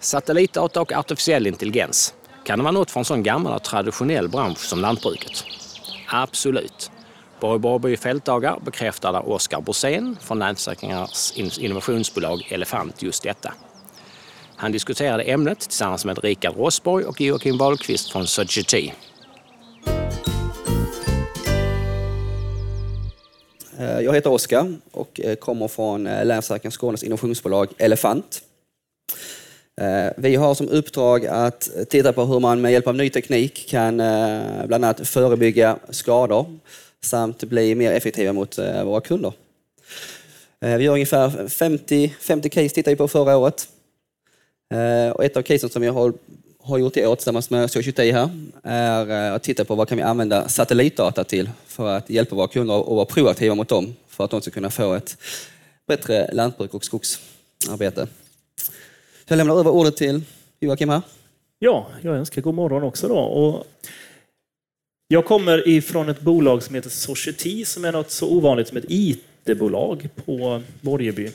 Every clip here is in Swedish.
Satellitdata och artificiell intelligens. Kan det vara något för en sån gammal och traditionell bransch som lantbruket? Absolut. Borg Borgby fältdagar bekräftade Oskar Borsén från Länsförsäkringars innovationsbolag Elefant just detta. Han diskuterade ämnet tillsammans med Rikard Rosborg och Joakim Wahlqvist från Society. Eh, jag heter Oskar och eh, kommer från eh, Länsförsäkringar Skånes innovationsbolag Elefant. Eh, vi har som uppdrag att titta på hur man med hjälp av ny teknik kan eh, bland annat förebygga skador samt bli mer effektiva mot eh, våra kunder. Vi har ungefär 50, 50 case tittade vi på förra året. Och ett av casen som vi har, har gjort i år tillsammans med Society här är att titta på vad kan vi använda satellitdata till för att hjälpa våra kunder och vara proaktiva mot dem för att de ska kunna få ett bättre lantbruk och skogsarbete. Jag lämnar över ordet till Joakim här. Ja, jag önskar god morgon också då. Och jag kommer ifrån ett bolag som heter Society som är något så ovanligt som ett IT-bolag på Borgeby.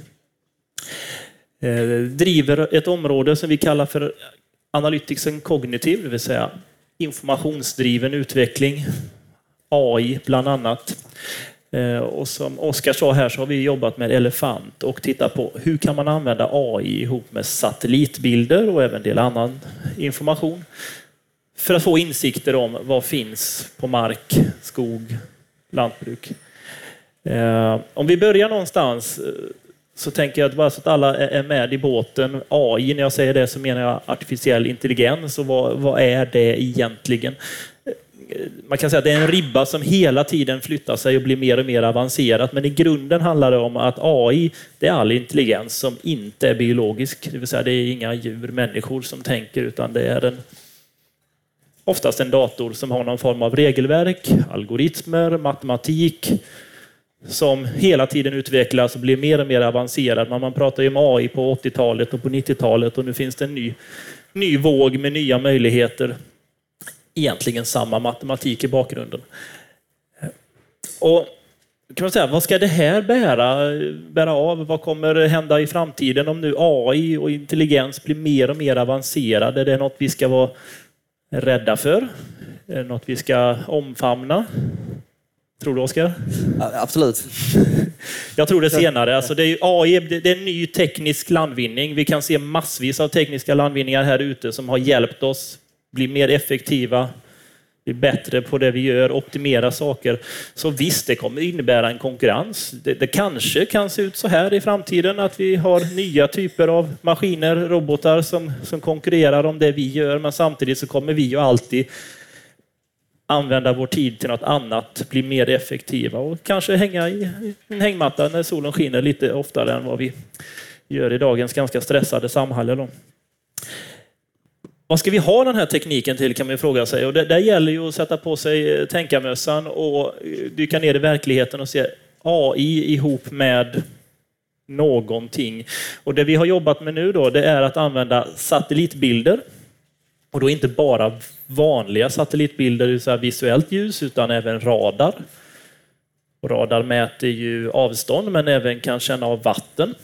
Eh, driver ett område som vi kallar för Analytics and Cognitive, det vill säga informationsdriven utveckling, AI bland annat. Eh, och som Oskar sa här så har vi jobbat med Elefant och tittat på hur kan man använda AI ihop med satellitbilder och även en del annan information för att få insikter om vad finns på mark, skog, lantbruk. Eh, om vi börjar någonstans eh, så tänker jag att bara så att alla är med i båten. AI, när jag säger det så menar jag artificiell intelligens och vad, vad är det egentligen? Man kan säga att det är en ribba som hela tiden flyttar sig och blir mer och mer avancerat. Men i grunden handlar det om att AI, det är all intelligens som inte är biologisk. Det vill säga det är inga djur, människor som tänker, utan det är en, oftast en dator som har någon form av regelverk, algoritmer, matematik, som hela tiden utvecklas och blir mer och mer avancerad. Man pratar ju om AI på 80-talet och på 90-talet och nu finns det en ny, ny våg med nya möjligheter egentligen samma matematik i bakgrunden. Och kan man säga, vad ska det här bära, bära av? Vad kommer hända i framtiden om nu AI och intelligens blir mer och mer avancerade? Är det något vi ska vara rädda för? Är det något vi ska omfamna? Tror du Oskar? absolut. Jag tror det senare. Alltså det är AI det är en ny teknisk landvinning. Vi kan se massvis av tekniska landvinningar här ute som har hjälpt oss bli mer effektiva, bli bättre på det vi gör, optimera saker. Så visst, det kommer innebära en konkurrens. Det, det, kanske kan se ut så här i framtiden att vi har nya typer av maskiner, robotar som, som konkurrerar om det vi gör, men samtidigt så kommer vi ju alltid använda vår tid till något annat, bli mer effektiva och kanske hänga i en hängmatta när solen skiner lite oftare än vad vi gör i dagens ganska stressade samhälle. Då. Vad ska vi ha den här tekniken till kan man fråga sig. Och det, där gäller ju att sätta på sig eh, tänkarmössan och eh, dyka ner i verkligheten och se AI ihop med någonting. Och det vi har jobbat med nu då, det är att använda satellitbilder. Och då inte bara vanliga satellitbilder, så visuellt ljus, utan även radar. Och radar mäter ju avstånd, men även kan känna av vatten.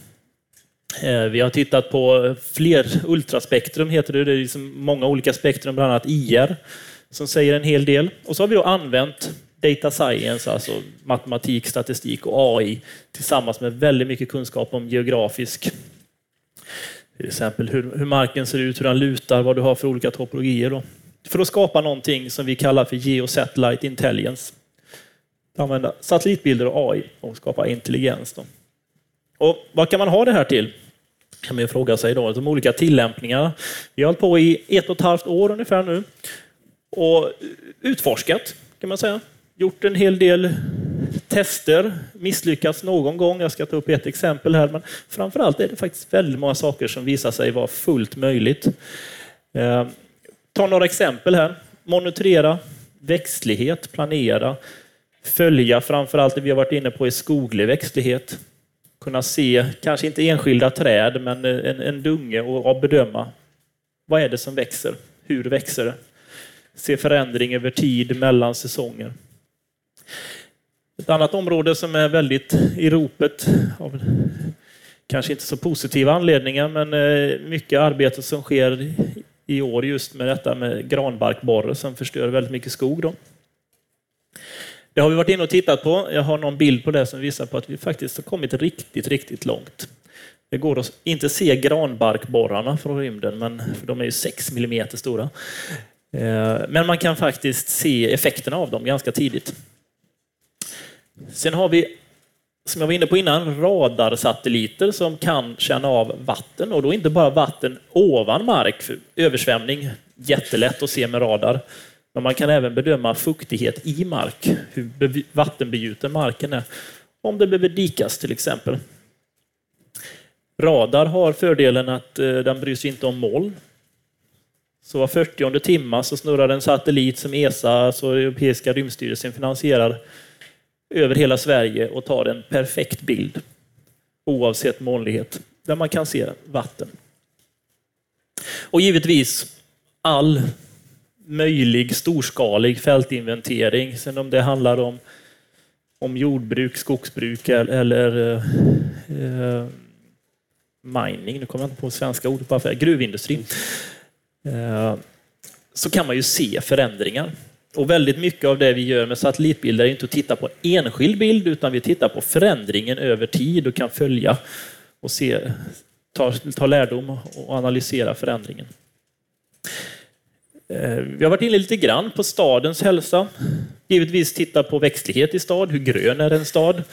Eh, vi har tittat på fler ultraspektrum, heter det. Det är liksom många olika spektrum, bland annat IR, som säger en hel del. Och så har vi då använt data science, alltså matematik, statistik och AI tillsammans med väldigt mycket kunskap om geografisk till exempel hur, hur marken ser ut, hur den lutar, vad du har för olika topologier. Då. För att skapa någonting som vi kallar för Geosatellite Intelligence. Använda satellitbilder och AI och skapa intelligens. Då. Och vad kan man ha det här till? kan man fråga sig då. De olika tillämpningarna. Vi har hållit på i ett och ett halvt år ungefär nu och utforskat kan man säga. Gjort en hel del tester, misslyckats någon gång. Jag ska ta upp ett exempel här, men framförallt är det faktiskt väldigt många saker som visar sig vara fullt möjligt. Eh, ta några exempel här. Monitorera växtlighet, planera, följa framförallt det vi har varit inne på i skoglig växtlighet kunna se, kanske inte enskilda träd, men en, en dunge och bedöma vad är det som växer? Hur växer det? Se förändring över tid mellan säsonger. Ett annat område som är väldigt i ropet av kanske inte så positiva anledningar, men eh, mycket arbete som sker i år just med detta med granbarkborre som förstör väldigt mycket skog. Då. Det har vi varit inne och tittat på. Jag har någon bild på det som visar på att vi faktiskt har kommit riktigt, riktigt långt. Det går att inte se granbarkborrarna från rymden, men, för de är ju 6 mm stora. Eh, men man kan faktiskt se effekterna av dem ganska tidigt. Sen har vi, som jag var inne på innan, radarsatelliter som kan känna av vatten och då inte bara vatten ovan mark, för översvämning, jättelätt att se med radar. Men man kan även bedöma fuktighet i mark, hur vattenbegjuten marken är. Om det behöver dikas till exempel. Radar har fördelen att eh, den bryr sig inte om moln. Så var 40 timma så snurrar en satellit som ESA, alltså Europeiska rymdstyrelsen, finansierar över hela Sverige och tar en perfekt bild oavsett molnighet, där man kan se vatten. Och givetvis all möjlig storskalig fältinventering, sen om det handlar om, om jordbruk, skogsbruk eller eh, eh, mining, nu kommer jag inte på svenska ordet, bara för gruvindustrin, eh, så kan man ju se förändringar. Och väldigt mycket av det vi gör med satellitbilder är inte att titta på enskild bild, utan vi tittar på förändringen över tid och kan följa och se, ta, ta lärdom och analysera förändringen. Eh, vi har varit inne lite grann på stadens hälsa. Givetvis titta på växtlighet i stad. Hur grön är en stad?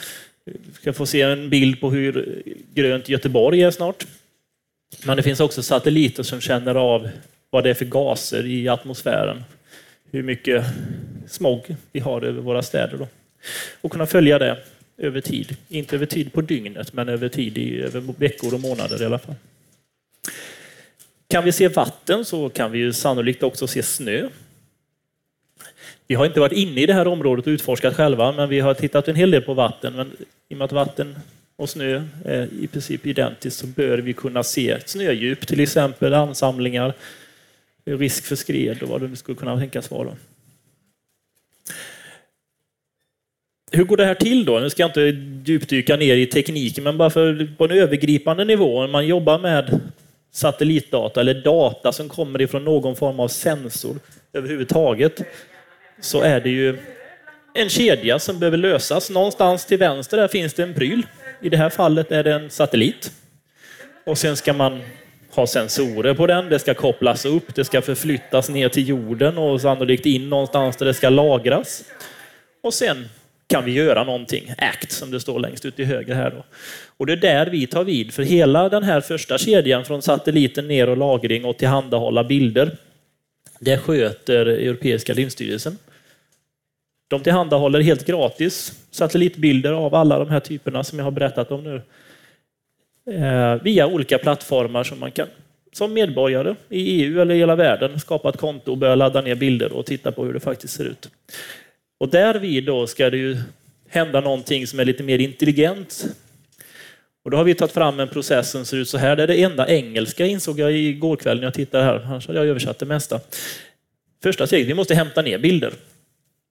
Vi ska få se en bild på hur grönt Göteborg är snart. Men det finns också satelliter som känner av vad det är för gaser i atmosfären. Hur mycket smog vi har över våra städer. Då. Och kunna följa det över tid. Inte över tid på dygnet, men över tid i över veckor och månader i alla fall. Kan vi se vatten så kan vi ju sannolikt också se snö. Vi har inte varit inne i det här området och utforskat själva, men vi har tittat en hel del på vatten. Men i och med att vatten och snö är i princip identiskt så bör vi kunna se snödjup, till exempel ansamlingar, risk för skred och vad det skulle kunna tänkas vara. Hur går det här till då? Nu ska jag inte djupdyka ner i tekniken, men bara för på en övergripande nivå, när man jobbar med satellitdata eller data som kommer ifrån någon form av sensor överhuvudtaget, så är det ju en kedja som behöver lösas. Någonstans till vänster där finns det en pryl. I det här fallet är det en satellit. Och sen ska man ha sensorer på den, det ska kopplas upp, det ska förflyttas ner till jorden och sannolikt in någonstans där det ska lagras. Och sen kan vi göra någonting, ACT som det står längst ut till höger här. Då. Och det är där vi tar vid, för hela den här första kedjan från satelliten ner och lagring och tillhandahålla bilder, det sköter Europeiska rymdstyrelsen. De tillhandahåller helt gratis satellitbilder av alla de här typerna som jag har berättat om nu. Eh, via olika plattformar som man kan som medborgare i EU eller i hela världen skapa ett konto och börja ladda ner bilder och titta på hur det faktiskt ser ut. Och därvid då ska det ju hända någonting som är lite mer intelligent. Och då har vi tagit fram en process som ser ut så här. Det är det enda engelska insåg jag igår kväll när jag tittade här. Annars hade jag översatt det mesta. Första steget, vi måste hämta ner bilder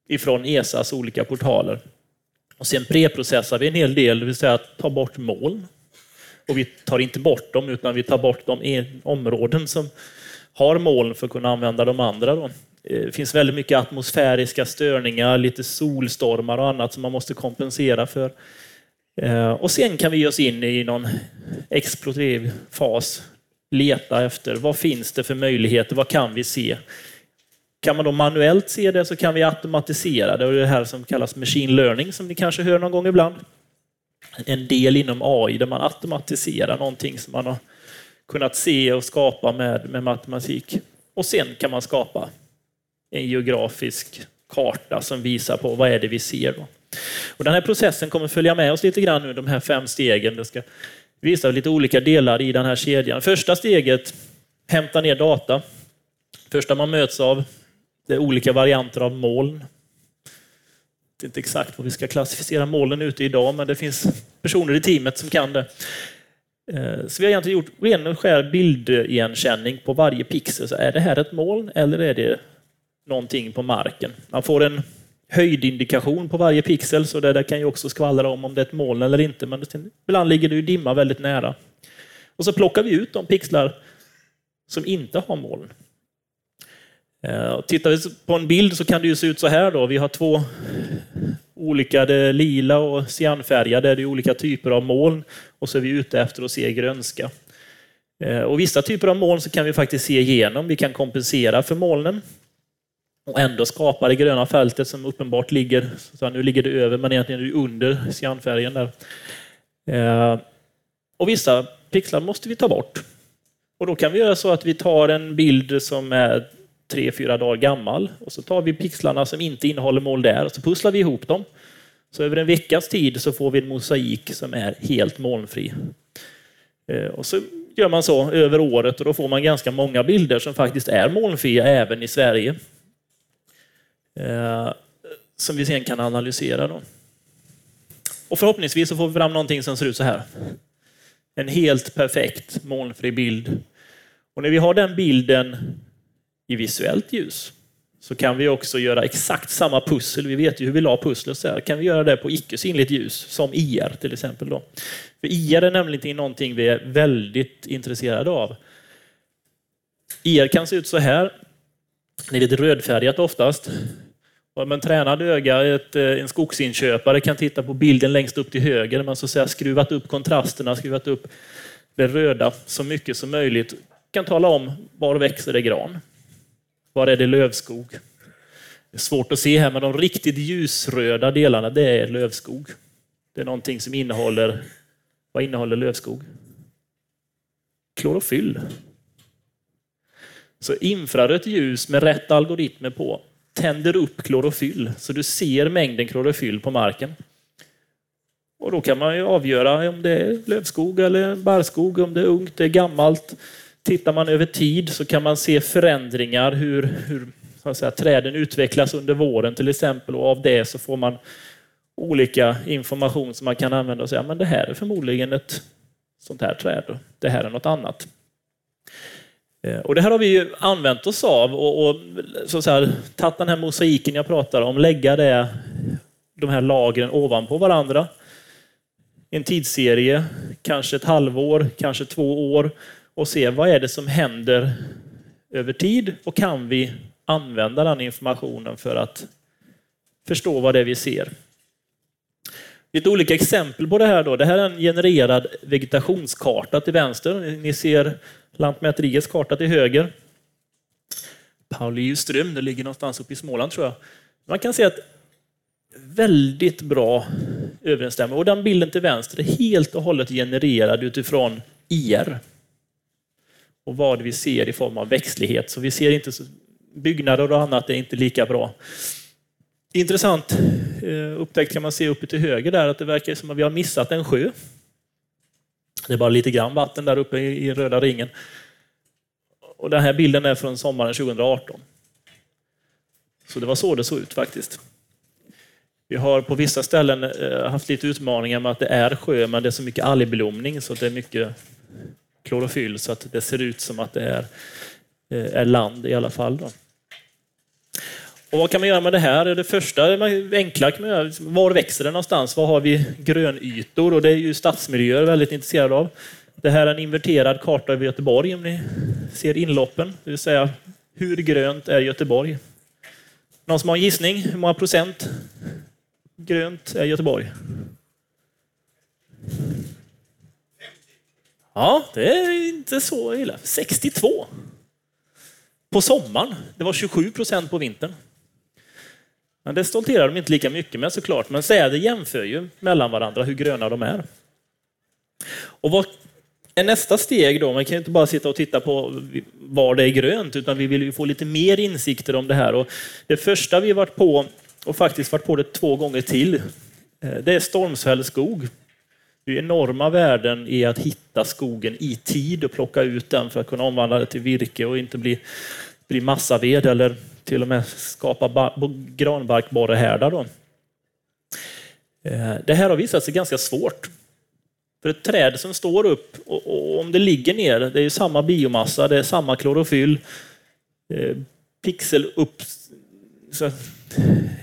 ifrån ESAs olika portaler. Och sen preprocessar vi en hel del, det vill säga att ta bort moln. Och vi tar inte bort dem, utan vi tar bort de e- områden som har moln för att kunna använda de andra. Då. Det finns väldigt mycket atmosfäriska störningar, lite solstormar och annat som man måste kompensera för. Eh, och sen kan vi ge oss in i någon explorativ fas, leta efter vad finns det för möjligheter, vad kan vi se? Kan man då manuellt se det så kan vi automatisera det och det är det här som kallas machine learning som ni kanske hör någon gång ibland. En del inom AI där man automatiserar någonting som man har kunnat se och skapa med, med matematik. Och sen kan man skapa en geografisk karta som visar på vad är det vi ser. Då. Och den här processen kommer följa med oss lite grann nu, de här fem stegen. Det ska visa lite olika delar i den här kedjan. Första steget, hämta ner data. Första man möts av, det är olika varianter av moln. Det är inte exakt vad vi ska klassificera molnen ute idag, men det finns personer i teamet som kan det. Eh, så vi har egentligen gjort ren och skär bildigenkänning på varje pixel. Så är det här ett moln eller är det någonting på marken? Man får en höjdindikation på varje pixel, så det där kan ju också skvallra om om det är ett moln eller inte, men ibland ligger det ju dimma väldigt nära. Och så plockar vi ut de pixlar som inte har moln. Eh, tittar vi på en bild så kan det ju se ut så här. Då. Vi har två olika, det lila och cyanfärgade, det är olika typer av moln och så är vi ute efter att se grönska. Eh, och vissa typer av moln så kan vi faktiskt se igenom, vi kan kompensera för molnen och ändå skapa det gröna fältet som uppenbart ligger, så nu ligger det över men egentligen är det under cyanfärgen där. Eh, och vissa pixlar måste vi ta bort. Och då kan vi göra så att vi tar en bild som är tre, fyra dagar gammal och så tar vi pixlarna som inte innehåller mål där och så pusslar vi ihop dem. Så över en veckas tid så får vi en mosaik som är helt molnfri. Eh, och så gör man så över året och då får man ganska många bilder som faktiskt är molnfria även i Sverige. Eh, som vi sen kan analysera. Då. Och förhoppningsvis så får vi fram någonting som ser ut så här. En helt perfekt molnfri bild. Och när vi har den bilden i visuellt ljus så kan vi också göra exakt samma pussel. Vi vet ju hur vi la pusslet. Så här. Kan vi göra det på icke synligt ljus, som IR till exempel. Då. För IR är nämligen någonting vi är väldigt intresserade av. IR kan se ut så här. Det är lite rödfärgat oftast. Om en tränad öga, ett, eh, en skogsinköpare kan titta på bilden längst upp till höger. Man så att säga skruvat upp kontrasterna, skruvat upp det röda så mycket som möjligt. Kan tala om var växer det gran. Var är det lövskog? Det är svårt att se här, men de riktigt ljusröda delarna, det är lövskog. Det är någonting som innehåller, vad innehåller lövskog? Klorofyll. Så infrarött ljus med rätt algoritmer på tänder upp klorofyll, så du ser mängden klorofyll på marken. Och då kan man ju avgöra om det är lövskog eller barrskog, om det är ungt, det är gammalt. Tittar man över tid så kan man se förändringar, hur, hur så att säga, träden utvecklas under våren till exempel och av det så får man olika information som man kan använda och säga men det här är förmodligen ett sånt här träd, det här är något annat. Eh, och det här har vi ju använt oss av och, och så så här, tagit den här mosaiken jag pratar om, lägga det, de här lagren ovanpå varandra. En tidsserie, kanske ett halvår, kanske två år och se vad är det som händer över tid och kan vi använda den informationen för att förstå vad det är vi ser. Lite olika exempel på det här. Då. Det här är en genererad vegetationskarta till vänster. Ni ser Lantmäteriets karta till höger. Pauliuström, det ligger någonstans uppe i Småland tror jag. Man kan se att väldigt bra överensstämmer Och den bilden till vänster är helt och hållet genererad utifrån IR och vad vi ser i form av växtlighet. Så vi ser inte så, byggnader och annat är inte lika bra. Intressant eh, upptäckt kan man se uppe till höger där att det verkar som att vi har missat en sjö. Det är bara lite grann vatten där uppe i, röda ringen. Och den här bilden är från sommaren 2018. Så det var så det såg ut faktiskt. Vi har på vissa ställen eh, haft lite utmaningar med att det är sjö, men det är så mycket algblomning så det är mycket klorofyll så att det ser ut som att det är, eh, är land i alla fall. Då. Och vad kan man göra med det här? Det första enkla kan man göra, var växer det någonstans? Var har vi grönytor? Och det är ju stadsmiljöer väldigt intresserade av. Det här är en inverterad karta över Göteborg om ni ser inloppen, det vill säga hur grönt är Göteborg? Någon som har en gissning? Hur många procent grönt är Göteborg? Ja, det är inte så illa. 62. På sommaren. Det var 27 procent på vintern. Men det stolterar de inte lika mycket med såklart. Men säder jämför ju mellan varandra hur gröna de är. Och vad är nästa steg då? Man kan ju inte bara sitta och titta på var det är grönt, utan vi vill ju få lite mer insikter om det här. Och det första vi varit på, och faktiskt varit på det två gånger till, eh, det är stormfälld skog. Det är enorma värden i att hitta skogen i tid och plocka ut den för att kunna omvandla det till virke och inte bli, bli massaved eller till och med skapa granbarkborrehärdar. Då. Eh, det här har visat sig ganska svårt. För ett träd som står upp, och, och om det ligger ner, det är samma biomassa, det är samma klorofyll, eh, pixel upp,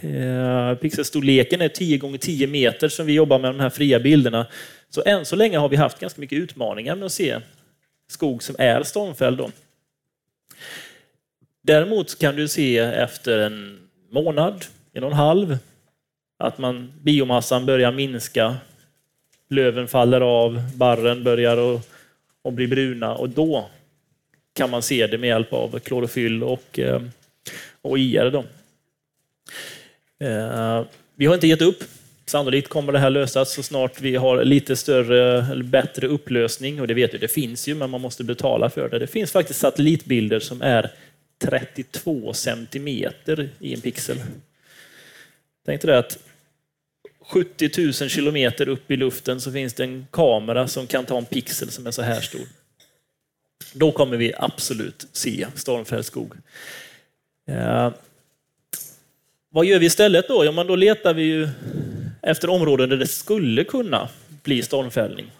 Eh, pixelstorleken är 10 gånger 10 meter som vi jobbar med de här fria bilderna. Så än så länge har vi haft ganska mycket utmaningar med att se skog som är stormfälld. Då. Däremot kan du se efter en månad, en och en halv, att man, biomassan börjar minska, löven faller av, barren börjar att, att bli bruna och då kan man se det med hjälp av klorofyll och, eh, och IR. Då. Eh, vi har inte gett upp. Sannolikt kommer det här lösas så snart vi har lite större eller bättre upplösning. Och det vet vi, det finns ju, men man måste betala för det. Det finns faktiskt satellitbilder som är 32 centimeter i en pixel. Tänk dig att 70 000 kilometer upp i luften så finns det en kamera som kan ta en pixel som är så här stor. Då kommer vi absolut se stormfälld skog. Eh, vad gör vi istället då? Ja, men då letar vi ju efter områden där det skulle kunna bli stormfällning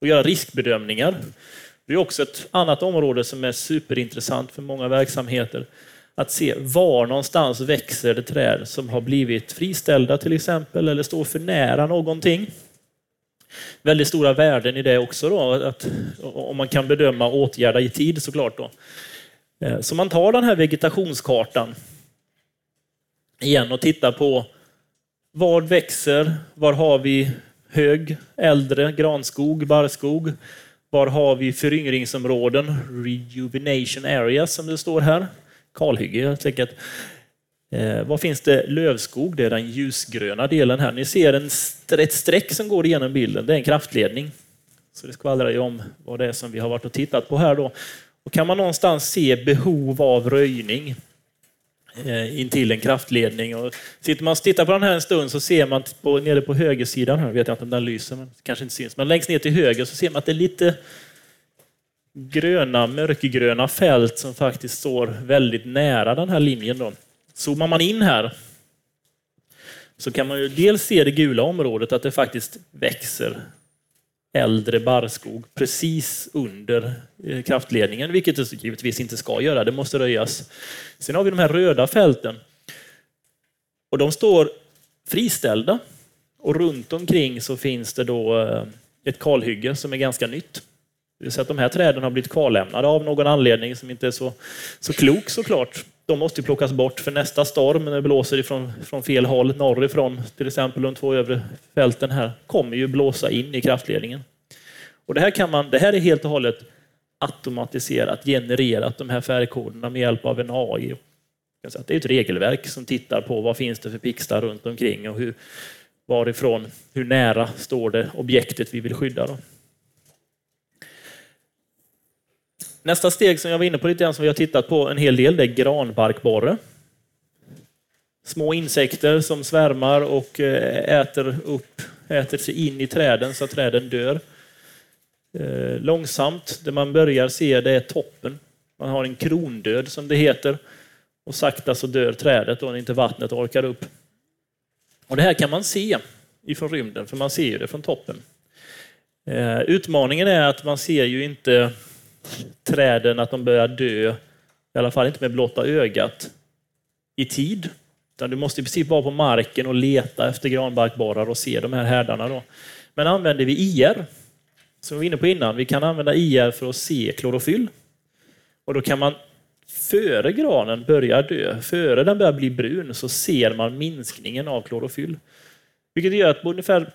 och göra riskbedömningar. Det är också ett annat område som är superintressant för många verksamheter. Att se var någonstans växer det träd som har blivit friställda till exempel eller står för nära någonting. Väldigt stora värden i det också då, att, om man kan bedöma och åtgärda i tid såklart. Då. Eh, så man tar den här vegetationskartan igen och tittar på vad växer, var har vi hög, äldre granskog, barrskog, var har vi föryngringsområden, rejuvenation areas som det står här, kalhygge helt enkelt. Eh, var finns det lövskog? Det är den ljusgröna delen här. Ni ser en, ett streck som går igenom bilden. Det är en kraftledning. Så det skvallrar ju om vad det är som vi har varit och tittat på här då. Och kan man någonstans se behov av röjning Eh, intill en kraftledning. Och sitter man och tittar på den här en stund så ser man på, nere på högersidan, här vet jag inte om den lyser, men kanske inte syns, men längst ner till höger så ser man att det är lite gröna, mörkgröna fält som faktiskt står väldigt nära den här linjen. Då. Zoomar man in här så kan man ju dels se det gula området, att det faktiskt växer äldre barrskog precis under eh, kraftledningen, vilket det givetvis inte ska göra. Det måste röjas. Sen har vi de här röda fälten. Och de står friställda och runt omkring så finns det då eh, ett kalhygge som är ganska nytt. Det vill säga att de här träden har blivit kvarlämnade av någon anledning som inte är så, så klok såklart de måste plockas bort för nästa storm när det blåser ifrån, från fel håll, norrifrån, till exempel de två övre fälten här, kommer ju blåsa in i kraftledningen. Och det, här kan man, det här är helt och hållet automatiserat, genererat, de här färgkoderna med hjälp av en AI. Det är ett regelverk som tittar på vad finns det för pixlar runt omkring och hur, varifrån, hur nära står det objektet vi vill skydda. Då. Nästa steg som jag var inne på lite grann, som vi har tittat på en hel del, det är granbarkborre. Små insekter som svärmar och eh, äter upp, äter sig in i träden så att träden dör. Eh, långsamt, det man börjar se det är toppen. Man har en krondöd som det heter. Och sakta så dör trädet när inte vattnet orkar upp. Och Det här kan man se ifrån rymden, för man ser ju det från toppen. Eh, utmaningen är att man ser ju inte träden att de börjar dö, i alla fall inte med blotta ögat, i tid. Utan du måste i princip vara på marken och leta efter granbarkborrar och se de här härdarna. Då. Men använder vi IR, som vi var inne på innan, vi kan använda IR för att se klorofyll. Och då kan man före granen börjar dö, före den börjar bli brun, så ser man minskningen av klorofyll. Vilket gör att på ungefär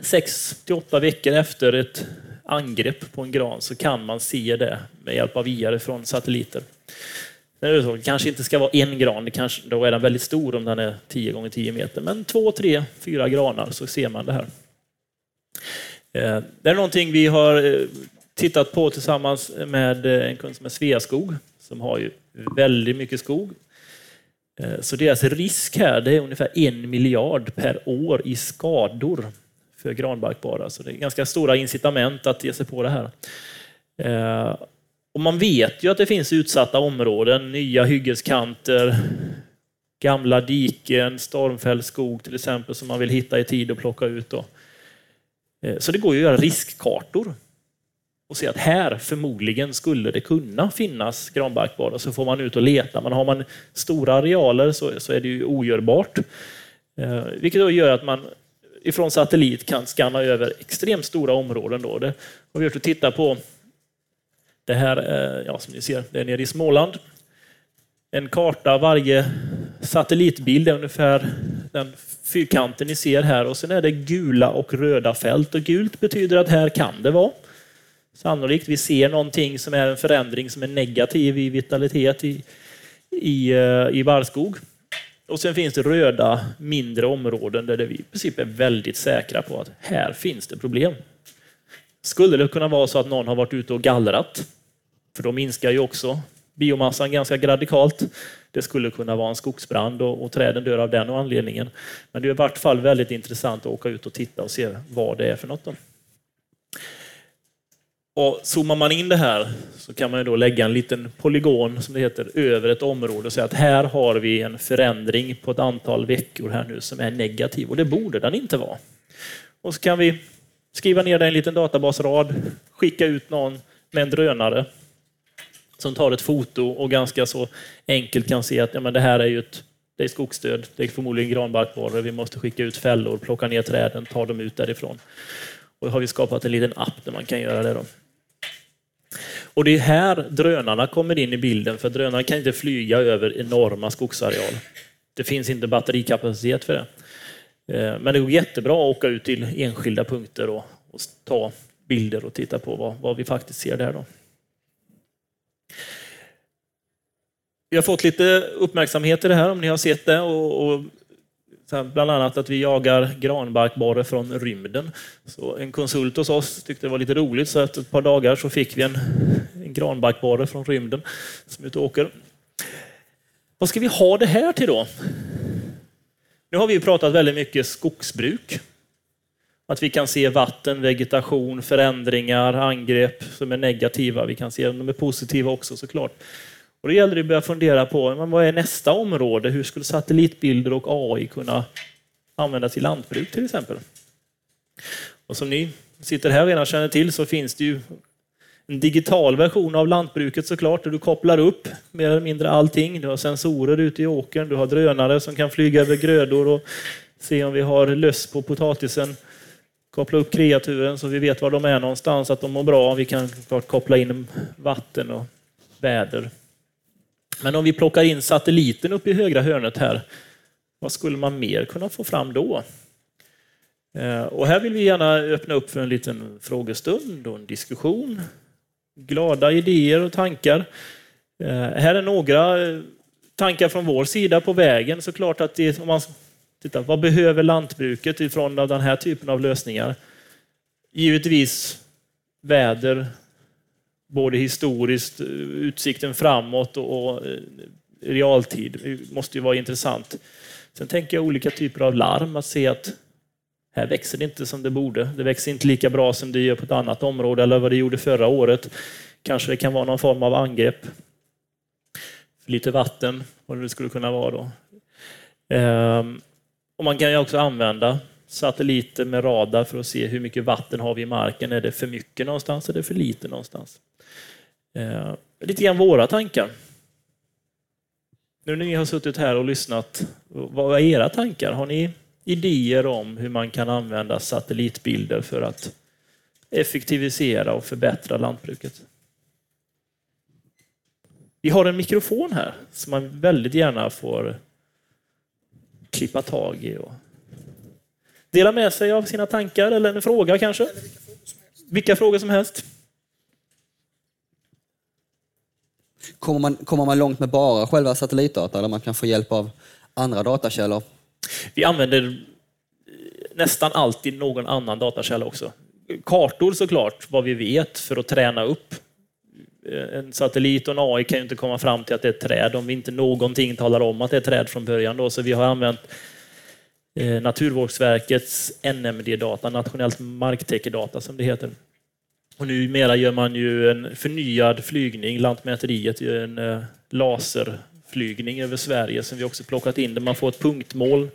6 till 8 veckor efter ett angrepp på en gran så kan man se det med hjälp av IR från satelliter. Det kanske inte ska vara en gran, det kanske, då är den väldigt stor om den är 10 gånger 10 meter, men två, tre, fyra granar så ser man det här. Eh, det är någonting vi har eh, tittat på tillsammans med eh, en kund som är Sveaskog, som har ju väldigt mycket skog. Så deras risk här det är ungefär en miljard per år i skador för granbarkborrar. Så det är ganska stora incitament att ge sig på det här. Eh, och man vet ju att det finns utsatta områden, nya hyggeskanter, gamla diken, stormfälld skog till exempel som man vill hitta i tid och plocka ut. Då. Eh, så det går ju att göra riskkartor. och se att här förmodligen skulle det kunna finnas granbarkborrar. Så får man ut och leta. Men har man stora arealer så, så är det ju ogörbart. Eh, vilket då gör att man ifrån satellit kan skanna över extremt stora områden. Då. Det har vi gjort att titta på det här, eh, ja, som ni ser, det är nere i Småland. En karta, varje satellitbild är ungefär den fyrkanten ni ser här och sen är det gula och röda fält. Och gult betyder att här kan det vara. Sannolikt. Vi ser någonting som är en förändring som är negativ i vitalitet i, i, eh, i barrskog. Och sen finns det röda mindre områden där vi i princip är väldigt säkra på att här finns det problem. Skulle det kunna vara så att någon har varit ute och gallrat? För då minskar ju också biomassan ganska radikalt. Det skulle kunna vara en skogsbrand och, och träden dör av den anledningen. Men det är i vart fall väldigt intressant att åka ut och titta och se vad det är för något. Då. Och zoomar man in det här så kan man då lägga en liten polygon som det heter över ett område och säga att här har vi en förändring på ett antal veckor här nu som är negativ och det borde den inte vara. Och så kan vi skriva ner det i en liten databasrad, skicka ut någon med en drönare som tar ett foto och ganska så enkelt kan se att ja, men det här är ju ett det är skogsdöd, det är förmodligen granbarkborre, vi måste skicka ut fällor, plocka ner träden, ta dem ut därifrån. Och då har vi skapat en liten app där man kan göra det. Då. Och det är här drönarna kommer in i bilden, för drönarna kan inte flyga över enorma skogsareal. Det finns inte batterikapacitet för det. Eh, men det går jättebra att åka ut till enskilda punkter och, och ta bilder och titta på vad, vad, vi faktiskt ser där. Då. Vi har fått lite uppmärksamhet i det här om ni har sett det. Och, och Bland annat att vi jagar granbarkborre från rymden. Så en konsult hos oss tyckte det var lite roligt så att ett par dagar så fick vi en, en granbarkborre från rymden som ute och åker. Vad ska vi ha det här till då? Nu har vi pratat väldigt mycket skogsbruk. Att vi kan se vatten, vegetation, förändringar, angrepp som är negativa. Vi kan se om de är positiva också såklart. Och då gäller det att börja fundera på men vad är nästa område? Hur skulle satellitbilder och AI kunna användas i lantbruk till exempel? Och som ni sitter här och redan känner till så finns det ju en digital version av lantbruket såklart, där du kopplar upp mer eller mindre allting. Du har sensorer ute i åkern, du har drönare som kan flyga över grödor och se om vi har löss på potatisen. Koppla upp kreaturen så vi vet var de är någonstans, att de mår bra. Vi kan koppla in vatten och väder men om vi plockar in satelliten upp i högra hörnet här, vad skulle man mer kunna få fram då? Eh, och här vill vi gärna öppna upp för en liten frågestund och en diskussion. Glada idéer och tankar. Eh, här är några eh, tankar från vår sida på vägen. Såklart att det, om man tittar, vad behöver lantbruket ifrån den här typen av lösningar? Givetvis väder, både historiskt, eh, utsikten framåt och eh, realtid. Det måste ju vara intressant. Sen tänker jag olika typer av larm, att se att här växer det inte som det borde. Det växer inte lika bra som det gör på ett annat område eller vad det gjorde förra året. Kanske det kan vara någon form av angrepp. Lite vatten, vad det skulle kunna vara då. Ehm, och man kan ju också använda satelliter med radar för att se hur mycket vatten har vi i marken. Är det för mycket någonstans Är det för lite någonstans? Eh, lite grann våra tankar. Nu när ni har suttit här och lyssnat, vad är era tankar? Har ni idéer om hur man kan använda satellitbilder för att effektivisera och förbättra lantbruket? Vi har en mikrofon här som man väldigt gärna får klippa tag i och dela med sig av sina tankar eller en fråga kanske. Vilka frågor som helst. Kommer man, kommer man långt med bara själva satellitdata eller man kan få hjälp av andra datakällor? Vi använder nästan alltid någon annan datakälla också. Kartor såklart, vad vi vet, för att träna upp. En satellit och en AI kan ju inte komma fram till att det är ett träd om vi inte någonting talar om att det är ett träd från början. Då. Så vi har använt Eh, Naturvårdsverkets NMD-data, nationellt marktäckedata, som det heter. Och numera gör man ju en förnyad flygning. Lantmäteriet gör en eh, laserflygning över Sverige som vi också plockat in där man får ett punktmål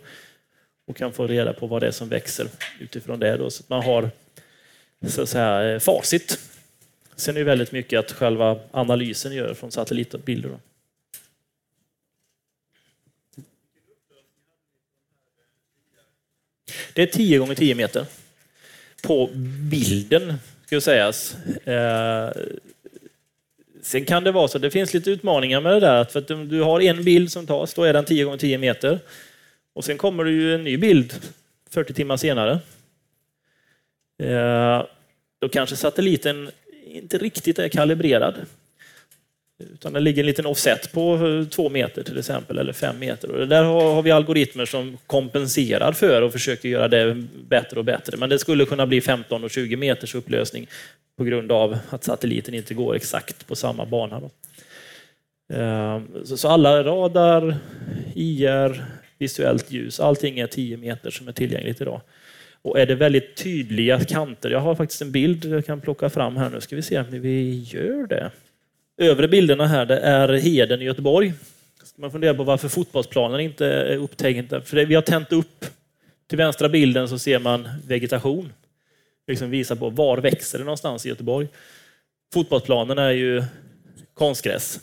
och kan få reda på vad det är som växer utifrån det. Då, så att man har så att säga, eh, facit Sen är det väldigt mycket att själva analysen gör från satellitbilder. Då. Det är 10 gånger 10 meter på bilden, ska sägas. Eh, sen kan det vara så, det finns lite utmaningar med det där, för att du har en bild som tas, då är den 10 gånger 10 meter. Och sen kommer det ju en ny bild 40 timmar senare. Eh, då kanske satelliten inte riktigt är kalibrerad. Utan det ligger en liten offset på eh, två meter till exempel, eller fem meter. Och det där har vi algoritmer som kompenserar för och försöker göra det bättre och bättre. Men det skulle kunna bli 15 och 20 meters upplösning på grund av att satelliten inte går exakt på samma bana. Då. Ehm, så alla radar, IR, visuellt ljus, allting är 10 meter som är tillgängligt idag. Och är det väldigt tydliga kanter, jag har faktiskt en bild jag kan plocka fram här nu, ska vi se om vi gör det. Övre bilderna här, det är Heden i Göteborg. Ska man fundera på varför fotbollsplanen inte är upptäckt? För det, vi har tänt upp. Till vänstra bilden så ser man vegetation. Liksom visar på var växer det någonstans i Göteborg. Fotbollsplanen är ju konstgräs.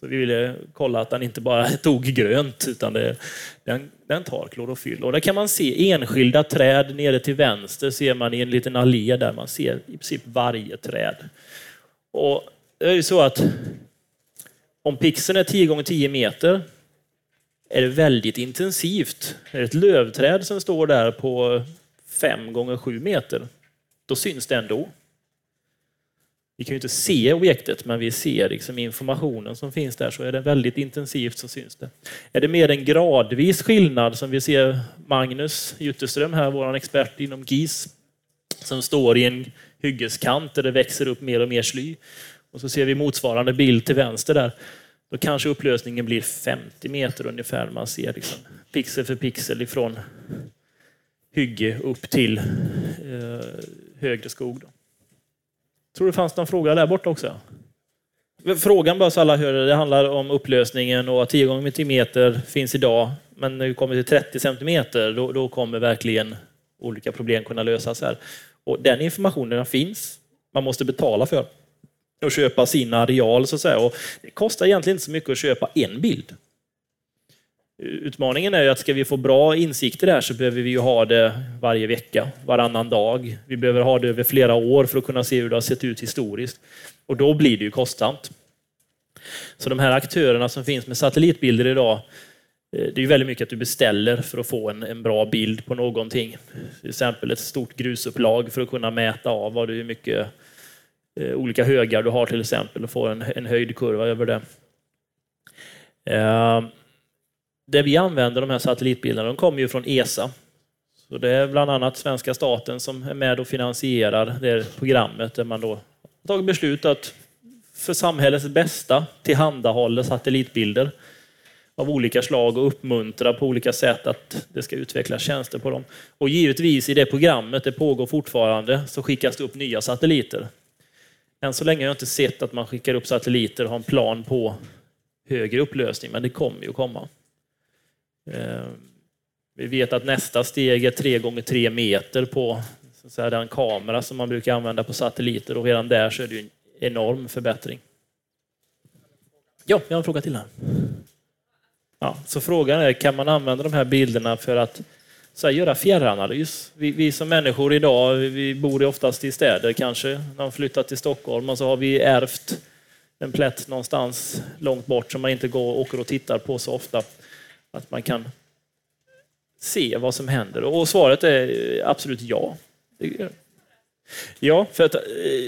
Så vi ville kolla att den inte bara tog grönt, utan det, den, den tar klorofyll. Och där kan man se enskilda träd nere till vänster, ser man i en liten allé där man ser i princip varje träd. Och det är ju så att om pixeln är 10 gånger 10 meter är det väldigt intensivt. Är det ett lövträd som står där på 5 gånger 7 meter, då syns det ändå. Vi kan ju inte se objektet, men vi ser liksom informationen som finns där, så är det väldigt intensivt så syns det. Är det mer en gradvis skillnad som vi ser Magnus Jutterström här, vår expert inom GIS, som står i en hyggeskant där det växer upp mer och mer sly. Och så ser vi motsvarande bild till vänster där. Då kanske upplösningen blir 50 meter ungefär. Man ser liksom pixel för pixel ifrån hygge upp till eh, högre skog. Då. Tror det fanns någon fråga där borta också? Frågan bara så alla hör det, handlar om upplösningen och att 10 gånger 10 meter finns idag. Men när vi kommer till 30 centimeter, då, då kommer verkligen olika problem kunna lösas här. Och den informationen finns. Man måste betala för och köpa sin areal så att säga. Och det kostar egentligen inte så mycket att köpa en bild. Utmaningen är ju att ska vi få bra insikter där så behöver vi ju ha det varje vecka, varannan dag. Vi behöver ha det över flera år för att kunna se hur det har sett ut historiskt. Och då blir det ju kostsamt. Så de här aktörerna som finns med satellitbilder idag, eh, det är ju väldigt mycket att du beställer för att få en, en bra bild på någonting. Till exempel ett stort grusupplag för att kunna mäta av vad du, hur mycket eh, olika högar du har till exempel och får en, en höjdkurva över det. Eh, det vi använder, de här satellitbilderna, de kommer ju från ESA. Så det är bland annat svenska staten som är med och finansierar det programmet där man då har tagit beslut att för samhällets bästa tillhandahålla satellitbilder av olika slag och uppmuntra på olika sätt att det ska utvecklas tjänster på dem. Och givetvis i det programmet, det pågår fortfarande, så skickas det upp nya satelliter. Än så länge har jag inte sett att man skickar upp satelliter och har en plan på högre upplösning, men det kommer ju att komma. Ehm, vi vet att nästa steg är 3 gånger 3 meter på så säga, den kamera som man brukar använda på satelliter och redan där så är det en enorm förbättring. Ja, jag har en fråga till här. Ja, så frågan är, kan man använda de här bilderna för att så här, göra fjärranalys? Vi, vi, som människor idag, vi bor oftast i städer kanske, när man flyttar till Stockholm och så har vi ärvt en plätt någonstans långt bort som man inte går, åker och tittar på så ofta. Att man kan se vad som händer. Och svaret är absolut ja. Ja, för att eh,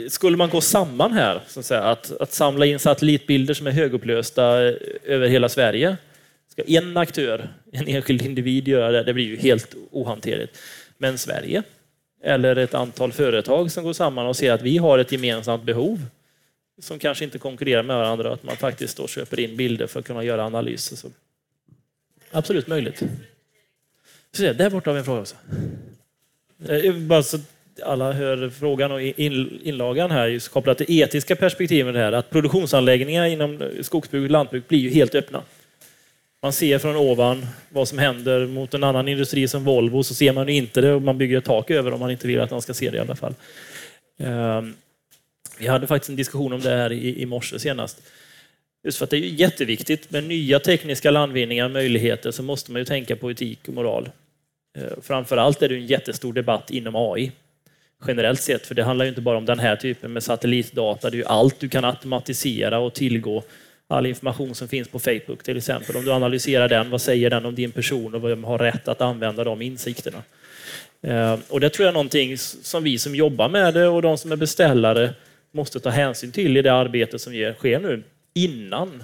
skulle man gå samman här, så att, säga, att, att samla in satellitbilder som är högupplösta eh, över hela Sverige. Ska en aktör, en enskild individ göra det, det blir ju helt ohanterligt. Men Sverige, eller ett antal företag som går samman och ser att vi har ett gemensamt behov som kanske inte konkurrerar med varandra, att man faktiskt då köper in bilder för att kunna göra analyser. Så Absolut möjligt. Så där borta har vi en fråga också. Eh, bara så alla hör frågan och inlagan här just kopplat till etiska perspektivet här, att produktionsanläggningar inom skogsbruk och lantbruk blir ju helt öppna. Man ser från ovan vad som händer mot en annan industri som Volvo, så ser man inte det och man bygger ett tak över om man inte vill att man ska se det i alla fall. Ehm, vi hade faktiskt en diskussion om det här i, i morse senast. Just för att det är jätteviktigt med nya tekniska landvinningar och möjligheter så måste man ju tänka på etik och moral. Ehm, framförallt är det en jättestor debatt inom AI generellt sett, för det handlar ju inte bara om den här typen med satellitdata. Det är ju allt du kan automatisera och tillgå. All information som finns på Facebook till exempel. Om du analyserar den, vad säger den om din person och vem har rätt att använda de insikterna? Eh, och det tror jag är någonting som vi som jobbar med det och de som är beställare måste ta hänsyn till i det arbete som sker nu innan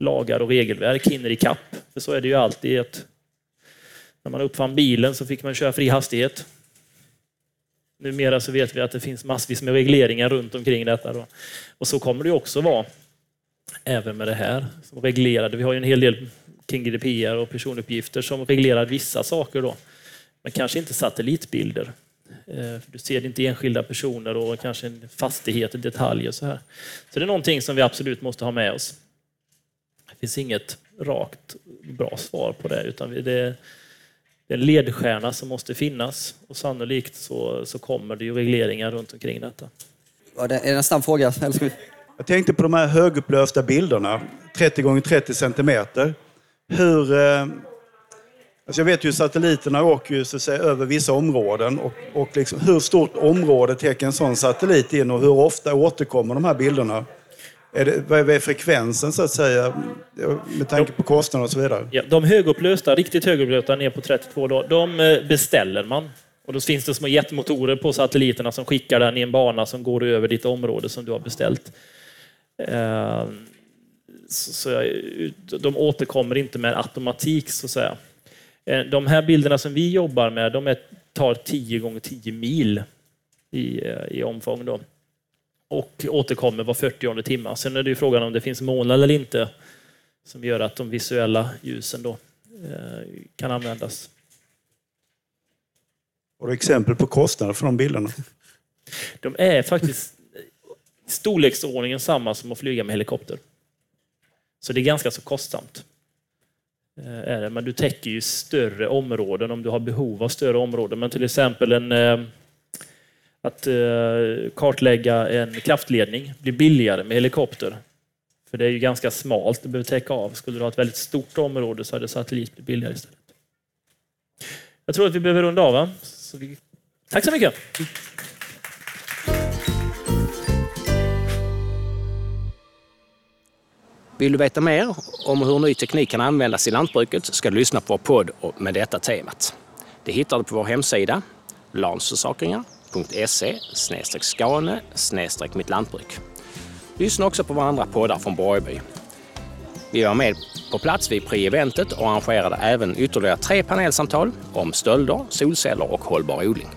lagar och regelverk hinner ikapp. För så är det ju alltid. Att när man uppfann bilen så fick man köra fri hastighet. Numera så vet vi att det finns massvis med regleringar runt omkring detta. Då. Och så kommer det också vara även med det här. Som reglerade. Vi har ju en hel del kring GDPR och personuppgifter som reglerar vissa saker. Då. Men kanske inte satellitbilder. Eh, du ser inte enskilda personer och kanske en fastighet i detalj. Och så, här. så det är någonting som vi absolut måste ha med oss. Det finns inget rakt bra svar på det, utan det är en ledstjärna som måste finnas och sannolikt så, så kommer det ju regleringar runt omkring detta. Är det en snabb fråga? Jag tänkte på de här högupplösta bilderna, 30 gånger 30 centimeter. Hur, eh, Alltså jag vet ju satelliterna åker ju så att säga, över vissa områden. Och, och liksom, hur stort område täcker en sån satellit in och hur ofta återkommer de här bilderna? Är det, vad är frekvensen så att säga, med tanke på kostnader och så vidare? Ja, de högupplösta, riktigt högupplösta ner på 32, då, de eh, beställer man. Och då finns det små jetmotorer på satelliterna som skickar den i en bana som går över ditt område som du har beställt. Ehm, så de återkommer inte med automatik så att säga. Eh, de här bilderna som vi jobbar med, de är, tar 10 gånger 10 mil i, eh, i omfång. Då. Och återkommer var 40 timme. Sen är det ju frågan om det finns moln eller inte som gör att de visuella ljusen då, eh, kan användas. Har du exempel på kostnader för de bilderna? De är faktiskt storleksordningen samma som att flyga med helikopter. Så det är ganska så kostsamt. Eh, är det. Men du täcker ju större områden om du har behov av större områden. Men till exempel en, eh, att eh, kartlägga en kraftledning blir billigare med helikopter. För det är ju ganska smalt, du behöver täcka av. Skulle du ha ett väldigt stort område så hade satellit blivit billigare istället. Jag tror att vi behöver runda av. Så vi... Tack så mycket! Vill du veta mer om hur ny teknik kan användas i lantbruket ska du lyssna på vår podd med detta temat. Det hittar du på vår hemsida lansförsakringar.se skane mitt lantbruk. Lyssna också på våra andra poddar från Borgby. Vi var med på plats vid pre-eventet och arrangerade även ytterligare tre panelsamtal om stölder, solceller och hållbar odling.